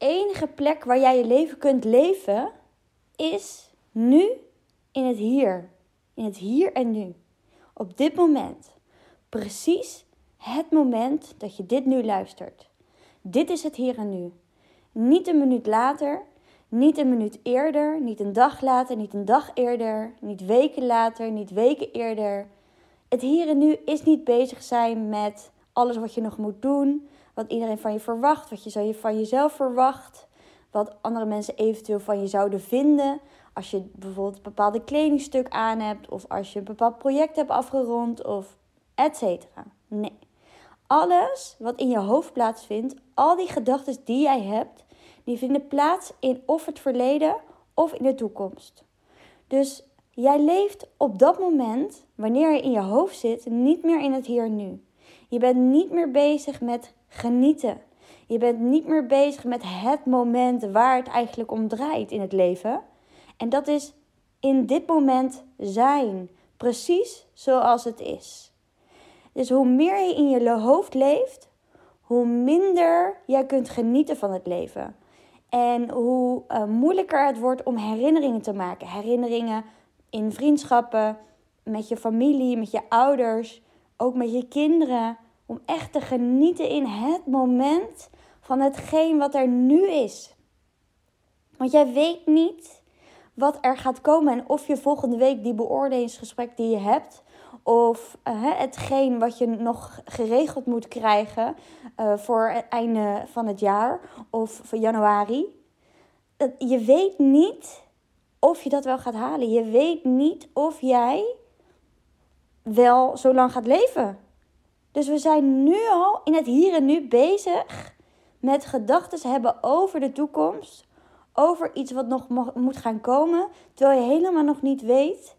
enige plek waar jij je leven kunt leven is nu in het hier. In het hier en nu. Op dit moment. Precies het moment dat je dit nu luistert. Dit is het hier en nu. Niet een minuut later, niet een minuut eerder, niet een dag later, niet een dag eerder, niet weken later, niet weken eerder. Het hier en nu is niet bezig zijn met alles wat je nog moet doen, wat iedereen van je verwacht, wat je van jezelf verwacht, wat andere mensen eventueel van je zouden vinden. Als je bijvoorbeeld een bepaalde kledingstuk aan hebt, of als je een bepaald project hebt afgerond, of et cetera. Nee. Alles wat in je hoofd plaatsvindt, al die gedachten die jij hebt, die vinden plaats in of het verleden of in de toekomst. Dus jij leeft op dat moment, wanneer je in je hoofd zit, niet meer in het hier nu. Je bent niet meer bezig met genieten. Je bent niet meer bezig met het moment waar het eigenlijk om draait in het leven. En dat is in dit moment zijn, precies zoals het is. Dus hoe meer je in je hoofd leeft, hoe minder jij kunt genieten van het leven. En hoe uh, moeilijker het wordt om herinneringen te maken. Herinneringen in vriendschappen, met je familie, met je ouders, ook met je kinderen. Om echt te genieten in het moment van hetgeen wat er nu is. Want jij weet niet wat er gaat komen en of je volgende week die beoordelingsgesprek die je hebt, of uh, hetgeen wat je nog geregeld moet krijgen uh, voor het einde van het jaar of voor januari. je weet niet of je dat wel gaat halen. Je weet niet of jij wel zo lang gaat leven. Dus we zijn nu al in het hier en nu bezig met gedachten hebben over de toekomst, over iets wat nog moet gaan komen, terwijl je helemaal nog niet weet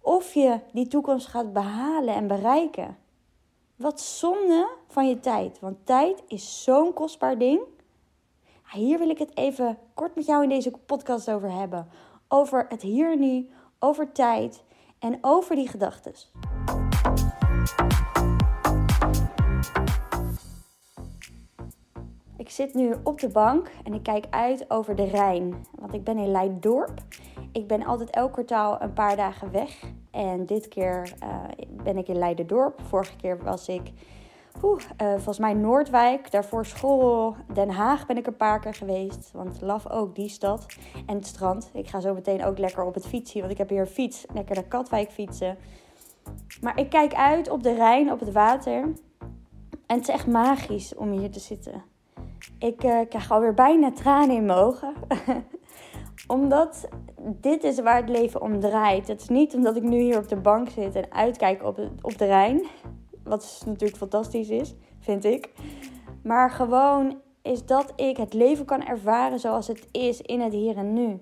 of je die toekomst gaat behalen en bereiken. Wat zonde van je tijd, want tijd is zo'n kostbaar ding. Hier wil ik het even kort met jou in deze podcast over hebben. Over het hier en nu, over tijd en over die gedachten. Zit nu op de bank en ik kijk uit over de Rijn. Want ik ben in Leidorp. Ik ben altijd elk kwartaal een paar dagen weg. En dit keer uh, ben ik in Leiderdorp. Vorige keer was ik uh, volgens mij Noordwijk. Daarvoor school Den Haag ben ik een paar keer geweest. Want laf ook die stad. En het strand. Ik ga zo meteen ook lekker op het fietsen. Want ik heb hier een fiets. Lekker naar Katwijk fietsen. Maar ik kijk uit op de Rijn, op het water. En het is echt magisch om hier te zitten. Ik uh, krijg alweer bijna tranen in mijn ogen. omdat dit is waar het leven om draait. Het is niet omdat ik nu hier op de bank zit en uitkijk op, op de Rijn. Wat natuurlijk fantastisch is, vind ik. Maar gewoon is dat ik het leven kan ervaren zoals het is in het hier en nu.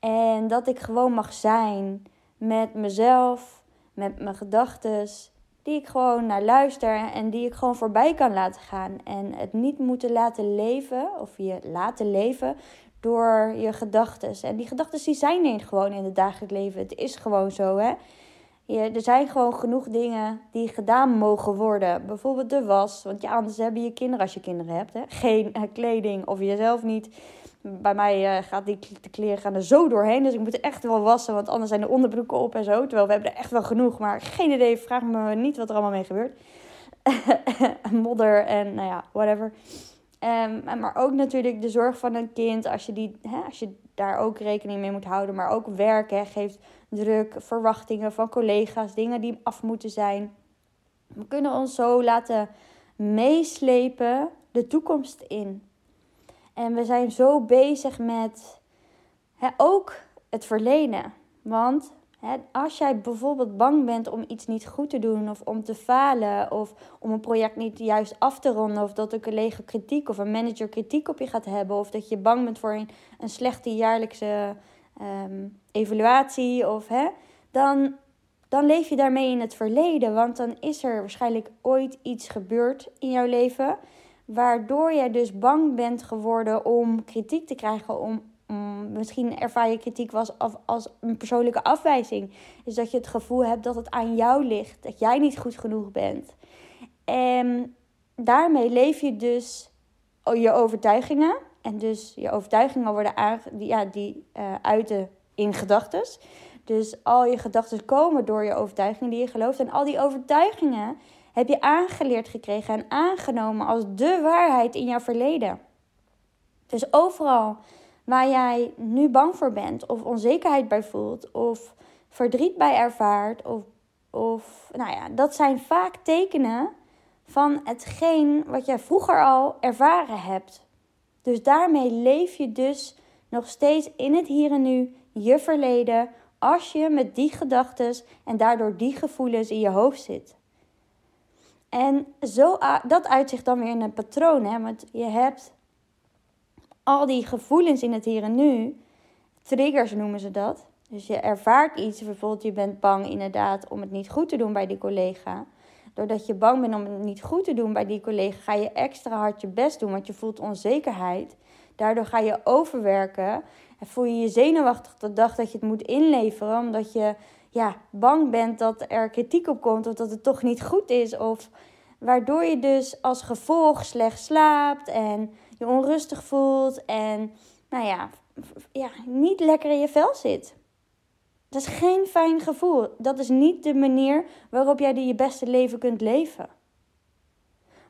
En dat ik gewoon mag zijn met mezelf, met mijn gedachten, die ik gewoon naar luister en die ik gewoon voorbij kan laten gaan. En het niet moeten laten leven, of je laten leven, door je gedachten. En die gedachten die zijn er gewoon in het dagelijks leven. Het is gewoon zo, hè. Je, er zijn gewoon genoeg dingen die gedaan mogen worden. Bijvoorbeeld de was. Want ja, anders hebben je kinderen, als je kinderen hebt, hè, geen uh, kleding. Of jezelf niet. Bij mij uh, gaat die de kleren gaan er zo doorheen. Dus ik moet echt wel wassen. Want anders zijn de onderbroeken op en zo. Terwijl we hebben er echt wel genoeg. Maar geen idee. Vraag me niet wat er allemaal mee gebeurt. Modder en nou ja, whatever. Um, maar ook natuurlijk de zorg van een kind, als je, die, hè, als je daar ook rekening mee moet houden. Maar ook werk geeft druk, verwachtingen van collega's, dingen die af moeten zijn. We kunnen ons zo laten meeslepen de toekomst in. En we zijn zo bezig met hè, ook het verleden. Want als jij bijvoorbeeld bang bent om iets niet goed te doen of om te falen of om een project niet juist af te ronden of dat een collega kritiek of een manager kritiek op je gaat hebben of dat je bang bent voor een, een slechte jaarlijkse ehm, evaluatie of hè, dan, dan leef je daarmee in het verleden, want dan is er waarschijnlijk ooit iets gebeurd in jouw leven waardoor jij dus bang bent geworden om kritiek te krijgen, om misschien ervaar je kritiek was als, een persoonlijke afwijzing. Dus dat je het gevoel hebt dat het aan jou ligt, dat jij niet goed genoeg bent. En daarmee leef je dus je overtuigingen En dus je overtuigingen worden die, ja, die uh, uiten in gedachten. Dus al je gedachten komen door je overtuigingen die je gelooft. En al die overtuigingen heb je aangeleerd gekregen en aangenomen als de waarheid in jouw verleden. Dus overal waar jij nu bang voor bent, of onzekerheid bij voelt, of verdriet bij ervaart, of, of nou ja, dat zijn vaak tekenen van hetgeen wat jij vroeger al ervaren hebt. Dus daarmee leef je dus nog steeds in het hier en nu je verleden als je met die gedachten en daardoor die gevoelens in je hoofd zit. En zo, dat uitzicht dan weer in een patroon, hè? want je hebt al die gevoelens in het hier en nu, triggers noemen ze dat. Dus je ervaart iets, bijvoorbeeld je bent bang inderdaad om het niet goed te doen bij die collega. Doordat je bang bent om het niet goed te doen bij die collega, ga je extra hard je best doen, want je voelt onzekerheid. Daardoor ga je overwerken en voel je je zenuwachtig de dag dat je het moet inleveren, omdat je ja, bang bent dat er kritiek op komt of dat het toch niet goed is. Of waardoor je dus als gevolg slecht slaapt en je onrustig voelt en nou ja, ja, niet lekker in je vel zit. Dat is geen fijn gevoel. Dat is niet de manier waarop jij je beste leven kunt leven.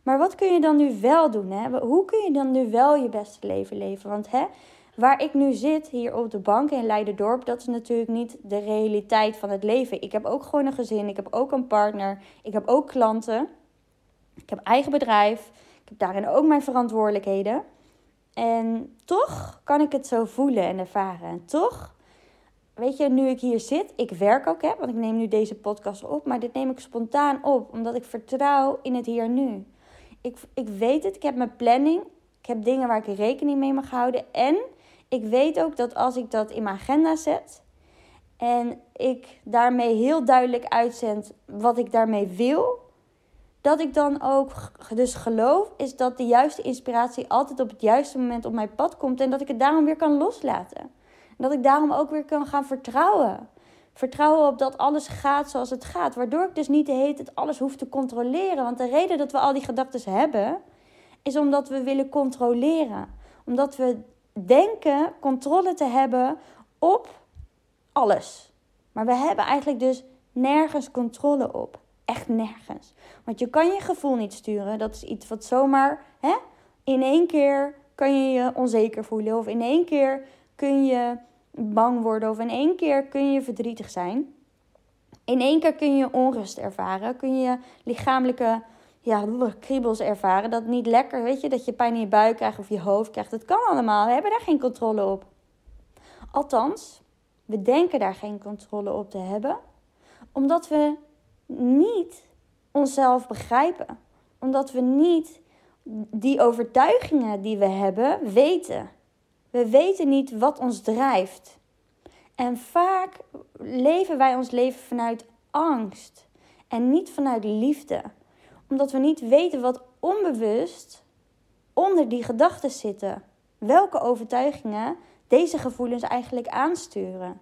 Maar wat kun je dan nu wel doen? Hè? Hoe kun je dan nu wel je beste leven leven? Want hè, waar ik nu zit, hier op de bank in Leiderdorp, dat is natuurlijk niet de realiteit van het leven. Ik heb ook gewoon een gezin, ik heb ook een partner, ik heb ook klanten, ik heb eigen bedrijf, ik heb daarin ook mijn verantwoordelijkheden. En toch kan ik het zo voelen en ervaren. En toch, weet je, nu ik hier zit, ik werk ook, hè, want ik neem nu deze podcast op, maar dit neem ik spontaan op, omdat ik vertrouw in het hier nu. Ik, ik weet het, ik heb mijn planning, ik heb dingen waar ik rekening mee mag houden en ik weet ook dat als ik dat in mijn agenda zet en ik daarmee heel duidelijk uitzend wat ik daarmee wil, dat ik dan ook dus geloof is dat de juiste inspiratie altijd op het juiste moment op mijn pad komt en dat ik het daarom weer kan loslaten. En dat ik daarom ook weer kan gaan vertrouwen. Vertrouwen op dat alles gaat zoals het gaat. Waardoor ik dus niet de hele tijd alles hoef te controleren. Want de reden dat we al die gedachten hebben, is omdat we willen controleren. Omdat we denken controle te hebben op alles. Maar we hebben eigenlijk dus nergens controle op. Echt nergens. Want je kan je gevoel niet sturen. Dat is iets wat zomaar hè, in één keer kan je je onzeker voelen. Of in één keer kun je bang worden. Of in één keer kun je verdrietig zijn. In één keer kun je onrust ervaren. Kun je lichamelijke ja, kriebels ervaren. Dat niet lekker, weet je, dat je pijn in je buik krijgt of je hoofd krijgt. Dat kan allemaal. We hebben daar geen controle op. Althans, we denken daar geen controle op te hebben, omdat we niet onszelf begrijpen. Omdat we niet die overtuigingen die we hebben weten. We weten niet wat ons drijft. En vaak leven wij ons leven vanuit angst en niet vanuit liefde omdat we niet weten wat onbewust onder die gedachten zitten. Welke overtuigingen deze gevoelens eigenlijk aansturen.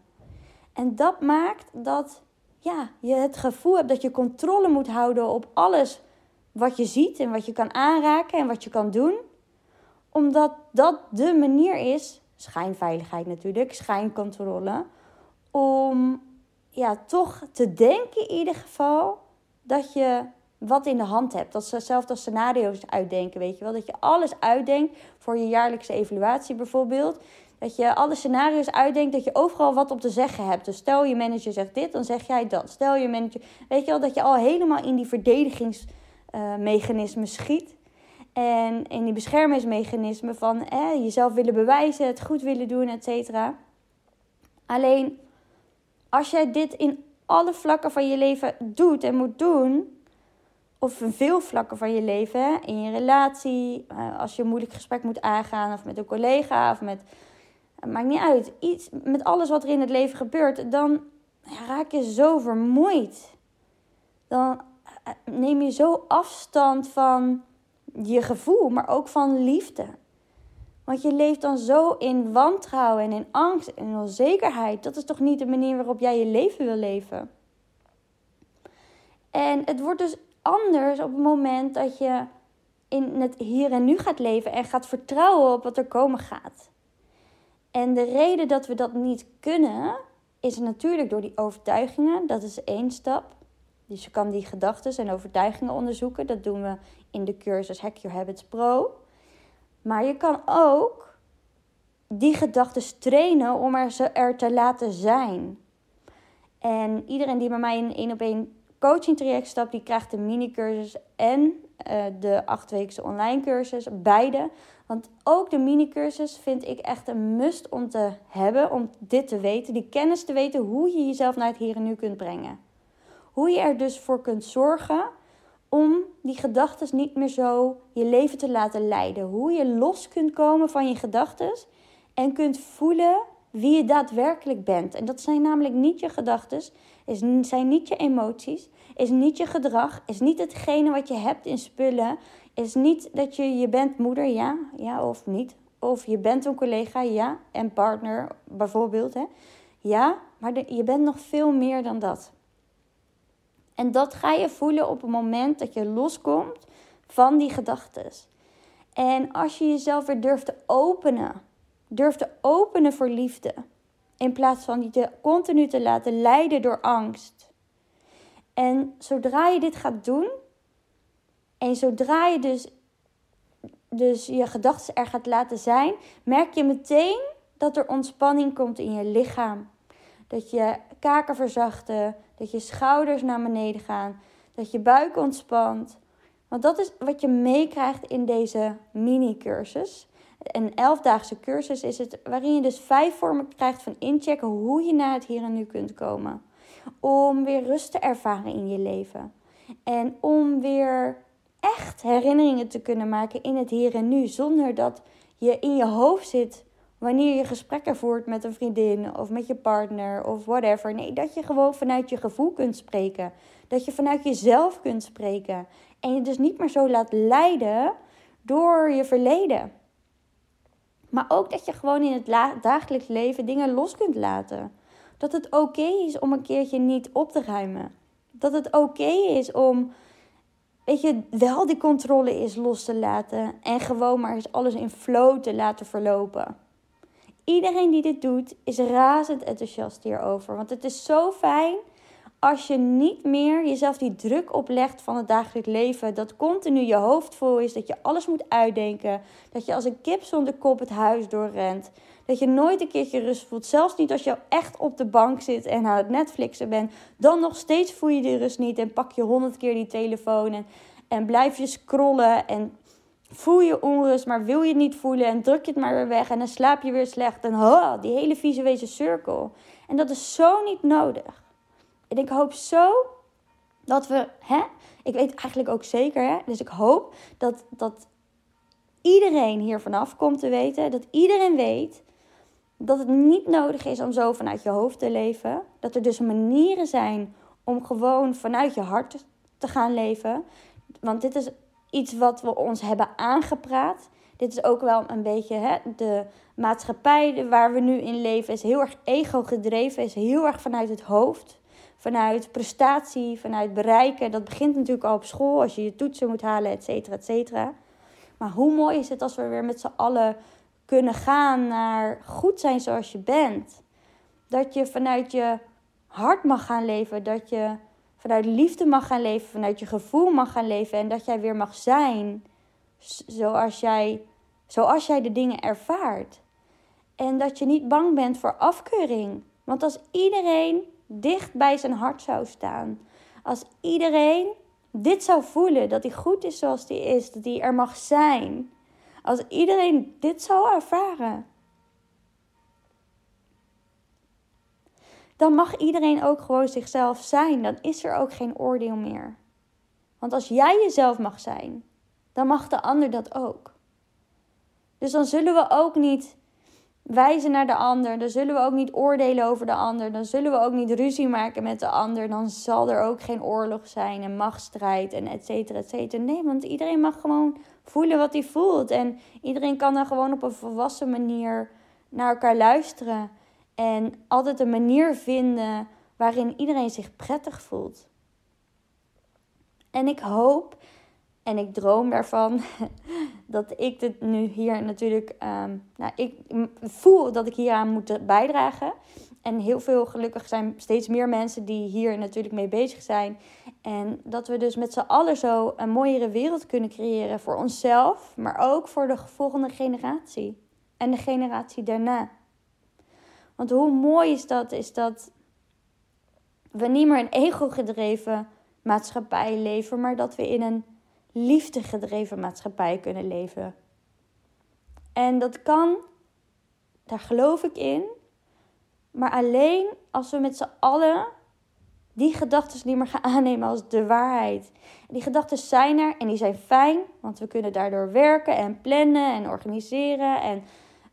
En dat maakt dat ja, je het gevoel hebt dat je controle moet houden op alles wat je ziet en wat je kan aanraken en wat je kan doen. Omdat dat de manier is, schijnveiligheid natuurlijk, schijncontrole, om ja, toch te denken in ieder geval dat je wat in de hand hebt. Dat ze hetzelfde als scenario's uitdenken, weet je wel. Dat je alles uitdenkt voor je jaarlijkse evaluatie bijvoorbeeld. Dat je alle scenario's uitdenkt, dat je overal wat op te zeggen hebt. Dus stel je manager zegt dit, dan zeg jij dat. Stel je manager, weet je wel, dat je al helemaal in die verdedigingsmechanismen schiet. En in die beschermingsmechanismen van eh, jezelf willen bewijzen, het goed willen doen, et cetera. Alleen als jij dit in alle vlakken van je leven doet en moet doen, of in veel vlakken van je leven, in je relatie, eh, als je een moeilijk gesprek moet aangaan, of met een collega, of met. Het maakt niet uit. Iets, met alles wat er in het leven gebeurt, dan raak je zo vermoeid. Dan eh, neem je zo afstand van je gevoel, maar ook van liefde. Want je leeft dan zo in wantrouwen en in angst en onzekerheid. Dat is toch niet de manier waarop jij je leven wil leven? En het wordt dus anders op het moment dat je in het hier en nu gaat leven en gaat vertrouwen op wat er komen gaat. En de reden dat we dat niet kunnen, is natuurlijk door die overtuigingen. Dat is één stap. Dus je kan die gedachten en overtuigingen onderzoeken. Dat doen we in de cursus Hack Your Habits Pro. Maar je kan ook die gedachten trainen om er, ze er te laten zijn. En iedereen die bij mij in één op één coaching traject stapt, die krijgt de mini cursus en uh, de achtweekse online cursus, beide. Want ook de mini cursus vind ik echt een must om te hebben, om dit te weten, die kennis te weten hoe je jezelf naar het hier en nu kunt brengen. Hoe je er dus voor kunt zorgen om die gedachten niet meer zo je leven te laten leiden. Hoe je los kunt komen van je gedachten en kunt voelen wie je daadwerkelijk bent. En dat zijn namelijk niet je gedachten, zijn niet je emoties, is niet je gedrag, is niet hetgene wat je hebt in spullen, is niet dat je je bent moeder, ja, ja of niet. Of je bent een collega, ja, en partner bijvoorbeeld, hè. Ja, maar je bent nog veel meer dan dat. En dat ga je voelen op het moment dat je loskomt van die gedachten. En als je jezelf weer durft te openen, durft te openen voor liefde, in plaats van je continu te laten leiden door angst. En zodra je dit gaat doen, en zodra je dus, dus je gedachten er gaat laten zijn, merk je meteen dat er ontspanning komt in je lichaam. Dat je kaken verzachten, dat je schouders naar beneden gaan, dat je buik ontspant. Want dat is wat je meekrijgt in deze mini-cursus. Een elfdaagse cursus is het waarin je dus vijf vormen krijgt van inchecken hoe je naar het hier en nu kunt komen. Om weer rust te ervaren in je leven. En om weer echt herinneringen te kunnen maken in het hier en nu. Zonder dat je in je hoofd zit wanneer je gesprekken voert met een vriendin of met je partner of whatever. Nee, dat je gewoon vanuit je gevoel kunt spreken. Dat je vanuit jezelf kunt spreken. En je dus niet meer zo laat leiden door je verleden. Maar ook dat je gewoon in het dagelijks leven dingen los kunt laten. Dat het oké is om een keertje niet op te ruimen. Dat het oké is om, weet je, wel die controle is los te laten. En gewoon maar eens alles in flow te laten verlopen. Iedereen die dit doet is razend enthousiast hierover. Want het is zo fijn als je niet meer jezelf die druk oplegt van het dagelijks leven. Dat continu je hoofd vol is. Dat je alles moet uitdenken. Dat je als een kip zonder kop het huis doorrent. Dat je nooit een keertje rust voelt. Zelfs niet als je echt op de bank zit en aan het Netflixen bent. Dan nog steeds voel je die rust niet. En pak je honderd keer die telefoon. En, en blijf je scrollen. En voel je onrust, maar wil je het niet voelen. En druk je het maar weer weg. En dan slaap je weer slecht. En oh, die hele visuele cirkel. En dat is zo niet nodig. En ik hoop zo dat we, hè, ik weet eigenlijk ook zeker, hè, dus ik hoop dat, dat iedereen hier vanaf komt te weten, dat iedereen weet dat het niet nodig is om zo vanuit je hoofd te leven. Dat er dus manieren zijn om gewoon vanuit je hart te gaan leven. Want dit is iets wat we ons hebben aangepraat. Dit is ook wel een beetje hè, de maatschappij waar we nu in leven. Is heel erg ego gedreven, is heel erg vanuit het hoofd vanuit prestatie, vanuit bereiken. Dat begint natuurlijk al op school, als je je toetsen moet halen, et cetera, et cetera. Maar hoe mooi is het als we weer met z'n allen kunnen gaan naar goed zijn zoals je bent. Dat je vanuit je hart mag gaan leven, dat je vanuit liefde mag gaan leven, vanuit je gevoel mag gaan leven en dat jij weer mag zijn zoals jij, zoals jij de dingen ervaart. En dat je niet bang bent voor afkeuring. Want als iedereen dicht bij zijn hart zou staan. Als iedereen dit zou voelen, dat hij goed is zoals hij is, dat hij er mag zijn. Als iedereen dit zou ervaren. Dan mag iedereen ook gewoon zichzelf zijn. Dan is er ook geen oordeel meer. Want als jij jezelf mag zijn, dan mag de ander dat ook. Dus dan zullen we ook niet wijzen naar de ander. Dan zullen we ook niet oordelen over de ander. Dan zullen we ook niet ruzie maken met de ander. Dan zal er ook geen oorlog zijn en machtsstrijd en et cetera, et cetera. Nee, want iedereen mag gewoon voelen wat hij voelt. En iedereen kan dan gewoon op een volwassen manier naar elkaar luisteren. En altijd een manier vinden waarin iedereen zich prettig voelt. En ik hoop En ik droom daarvan dat ik dit nu hier natuurlijk. Um, nou, ik voel dat ik hieraan moet bijdragen. En heel veel gelukkig zijn steeds meer mensen die hier natuurlijk mee bezig zijn. En dat we dus met z'n allen zo een mooiere wereld kunnen creëren voor onszelf, maar ook voor de volgende generatie en de generatie daarna. Want hoe mooi is dat, is dat we niet meer een ego-gedreven maatschappij leven, maar dat we in een liefdegedreven maatschappij kunnen leven. En dat kan, daar geloof ik in, maar alleen als we met z'n allen die gedachten niet meer gaan aannemen als de waarheid. Die gedachten zijn er en die zijn fijn, want we kunnen daardoor werken en plannen en organiseren. En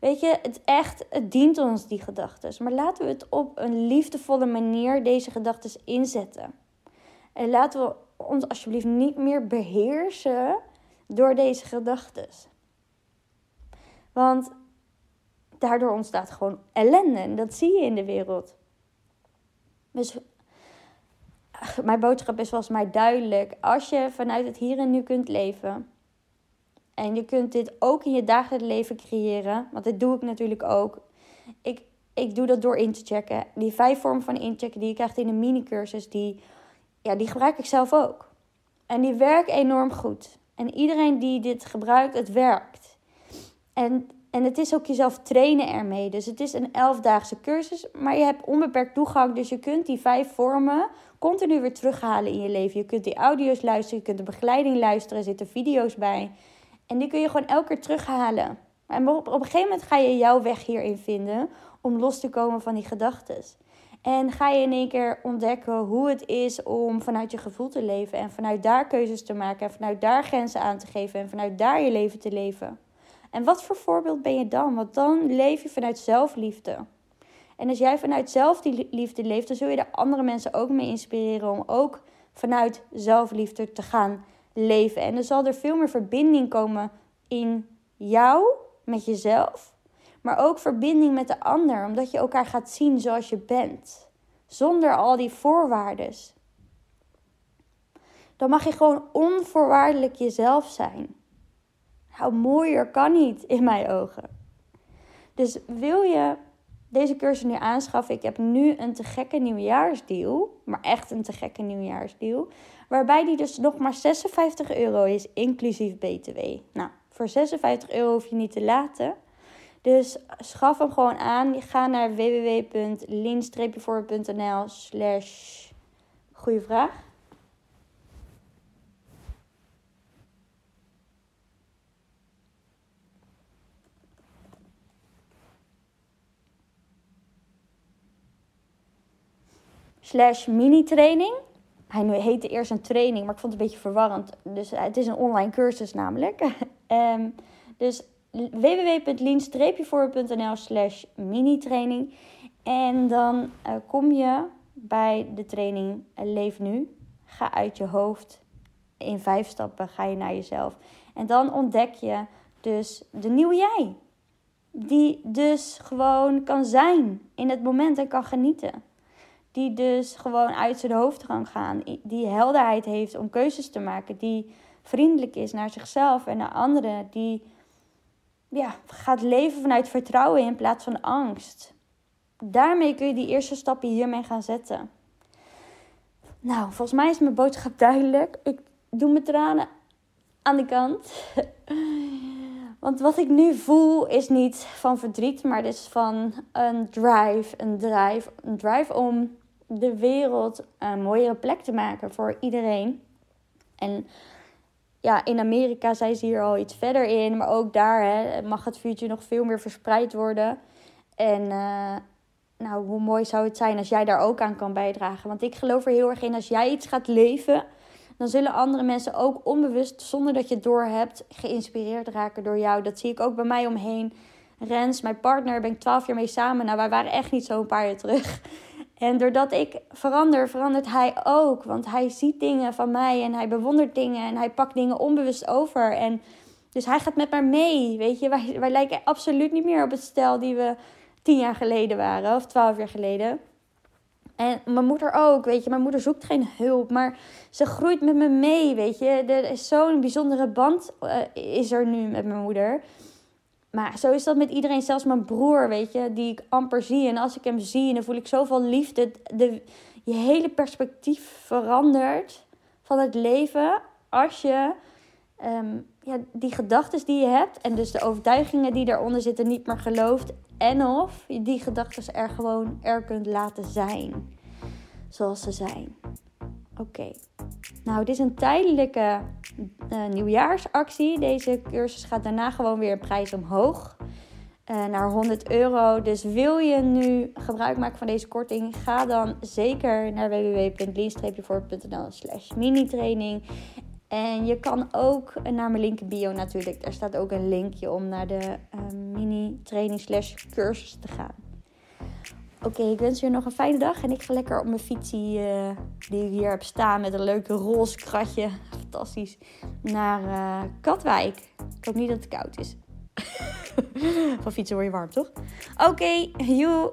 weet je, het echt, het dient ons, die gedachten. Maar laten we het op een liefdevolle manier, deze gedachten, inzetten. En laten we ons alsjeblieft niet meer beheersen door deze gedachten. Want daardoor ontstaat gewoon ellende. En dat zie je in de wereld. Dus mijn boodschap is volgens mij duidelijk. Als je vanuit het hier en nu kunt leven. En je kunt dit ook in je dagelijks leven creëren. Want dit doe ik natuurlijk ook. Ik, ik doe dat door in te checken. Die vijf vormen van inchecken die je krijgt in een mini-cursus. Die, ja, die gebruik ik zelf ook. En die werken enorm goed. En iedereen die dit gebruikt, het werkt. En en het is ook jezelf trainen ermee. Dus het is een elfdaagse cursus, maar je hebt onbeperkt toegang. Dus je kunt die vijf vormen continu weer terughalen in je leven. Je kunt die audio's luisteren, je kunt de begeleiding luisteren, er zitten video's bij. En die kun je gewoon elke keer terughalen. En op, op een gegeven moment ga je jouw weg hierin vinden om los te komen van die gedachten. En ga je in één keer ontdekken hoe het is om vanuit je gevoel te leven. En vanuit daar keuzes te maken. En vanuit daar grenzen aan te geven. En vanuit daar je leven te leven. En wat voor voorbeeld ben je dan? Want dan leef je vanuit zelfliefde. En als jij vanuit zelfliefde leeft, dan zul je de andere mensen ook mee inspireren om ook vanuit zelfliefde te gaan leven. En dan zal er veel meer verbinding komen in jou, met jezelf, maar ook verbinding met de ander, omdat je elkaar gaat zien zoals je bent, zonder al die voorwaarden. Dan mag je gewoon onvoorwaardelijk jezelf zijn. Nou, mooier kan niet in mijn ogen. Dus wil je deze cursus nu aanschaffen? Ik heb nu een te gekke nieuwjaarsdeal. Maar echt een te gekke nieuwjaarsdeal. Waarbij die dus nog maar 56 euro is, inclusief BTW. Nou, voor 56 euro hoef je niet te laten. Dus schaf hem gewoon aan. Ga naar www.lean-voor.nl slash goede vraag. slash mini-training. Hij heette eerst een training, maar ik vond het een beetje verwarrend. Dus eh, het is een online cursus namelijk. um, dus www.lean-voor.nl slash mini-training. En dan uh, kom je bij de training uh, Leef Nu. Ga uit je hoofd. In vijf stappen ga je naar jezelf. En dan ontdek je dus de nieuwe jij. Die dus gewoon kan zijn in het moment en kan genieten. Die dus gewoon uit zijn hoofd kan gaan. Die helderheid heeft om keuzes te maken. Die vriendelijk is naar zichzelf en naar anderen. Die ja, gaat leven vanuit vertrouwen in plaats van angst. Daarmee kun je die eerste stappen hiermee gaan zetten. Nou, volgens mij is mijn boodschap duidelijk. Ik doe mijn tranen aan de kant. Want wat ik nu voel is niet van verdriet, maar het is van een drive. Een drive, een drive om de wereld een mooiere plek te maken voor iedereen. En ja, in Amerika zijn ze hier al iets verder in, maar ook daar hè, mag het vuurtje nog veel meer verspreid worden. En uh, nou, hoe mooi zou het zijn als jij daar ook aan kan bijdragen? Want ik geloof er heel erg in, als jij iets gaat leven, dan zullen andere mensen ook onbewust, zonder dat je het doorhebt, geïnspireerd raken door jou. Dat zie ik ook bij mij omheen. Rens, mijn partner, ben ik twaalf jaar mee samen. Nou, wij waren echt niet zo een paar jaar terug. En doordat ik verander, verandert hij ook. Want hij ziet dingen van mij en hij bewondert dingen en hij pakt dingen onbewust over. En dus hij gaat met mij mee. Weet je, wij, wij lijken absoluut niet meer op het stel die we tien jaar geleden waren of twaalf jaar geleden. En mijn moeder ook, weet je. Mijn moeder zoekt geen hulp, maar ze groeit met me mee, weet je. Er is zo'n bijzondere band uh, is er nu met mijn moeder. Maar zo is dat met iedereen, zelfs mijn broer, weet je, die ik amper zie. En als ik hem zie, dan voel ik zoveel liefde. De, je hele perspectief verandert van het leven als je Ehm, ja, die gedachten die je hebt en dus de overtuigingen die daaronder zitten niet meer gelooft. En of je die gedachten er gewoon er kunt laten zijn. Zoals ze zijn. Oké. Nou, dit is een tijdelijke uh, nieuwjaarsactie. Deze cursus gaat daarna gewoon weer een prijs omhoog. Uh, naar 100 euro. Dus wil je nu gebruik maken van deze korting, ga dan zeker naar www.lean-voor.nl slash mini-training. En je kan ook naar mijn link in bio natuurlijk. Daar staat ook een linkje om naar de uh, mini training slash cursus te gaan. Oké, ik wens je nog een fijne dag. En ik ga lekker op mijn fietsie uh, die ik hier heb staan met een leuke roze kratje. Fantastisch. Naar uh, Katwijk. Ik hoop niet dat het koud is. Van fietsen word je warm, toch? Oké, okay, joe.